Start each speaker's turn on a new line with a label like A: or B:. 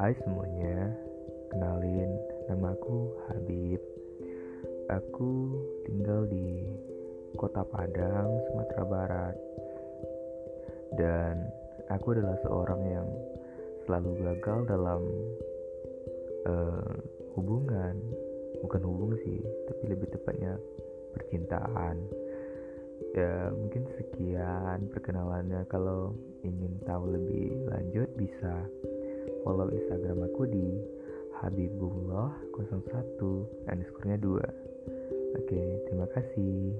A: Hai semuanya, kenalin nama aku Habib. Aku tinggal di Kota Padang, Sumatera Barat. Dan aku adalah seorang yang selalu gagal dalam uh, hubungan, bukan hubungan sih, tapi lebih tepatnya percintaan ya mungkin sekian perkenalannya kalau ingin tahu lebih lanjut bisa follow instagram aku di habibullah 01 underscore nya 2 oke terima kasih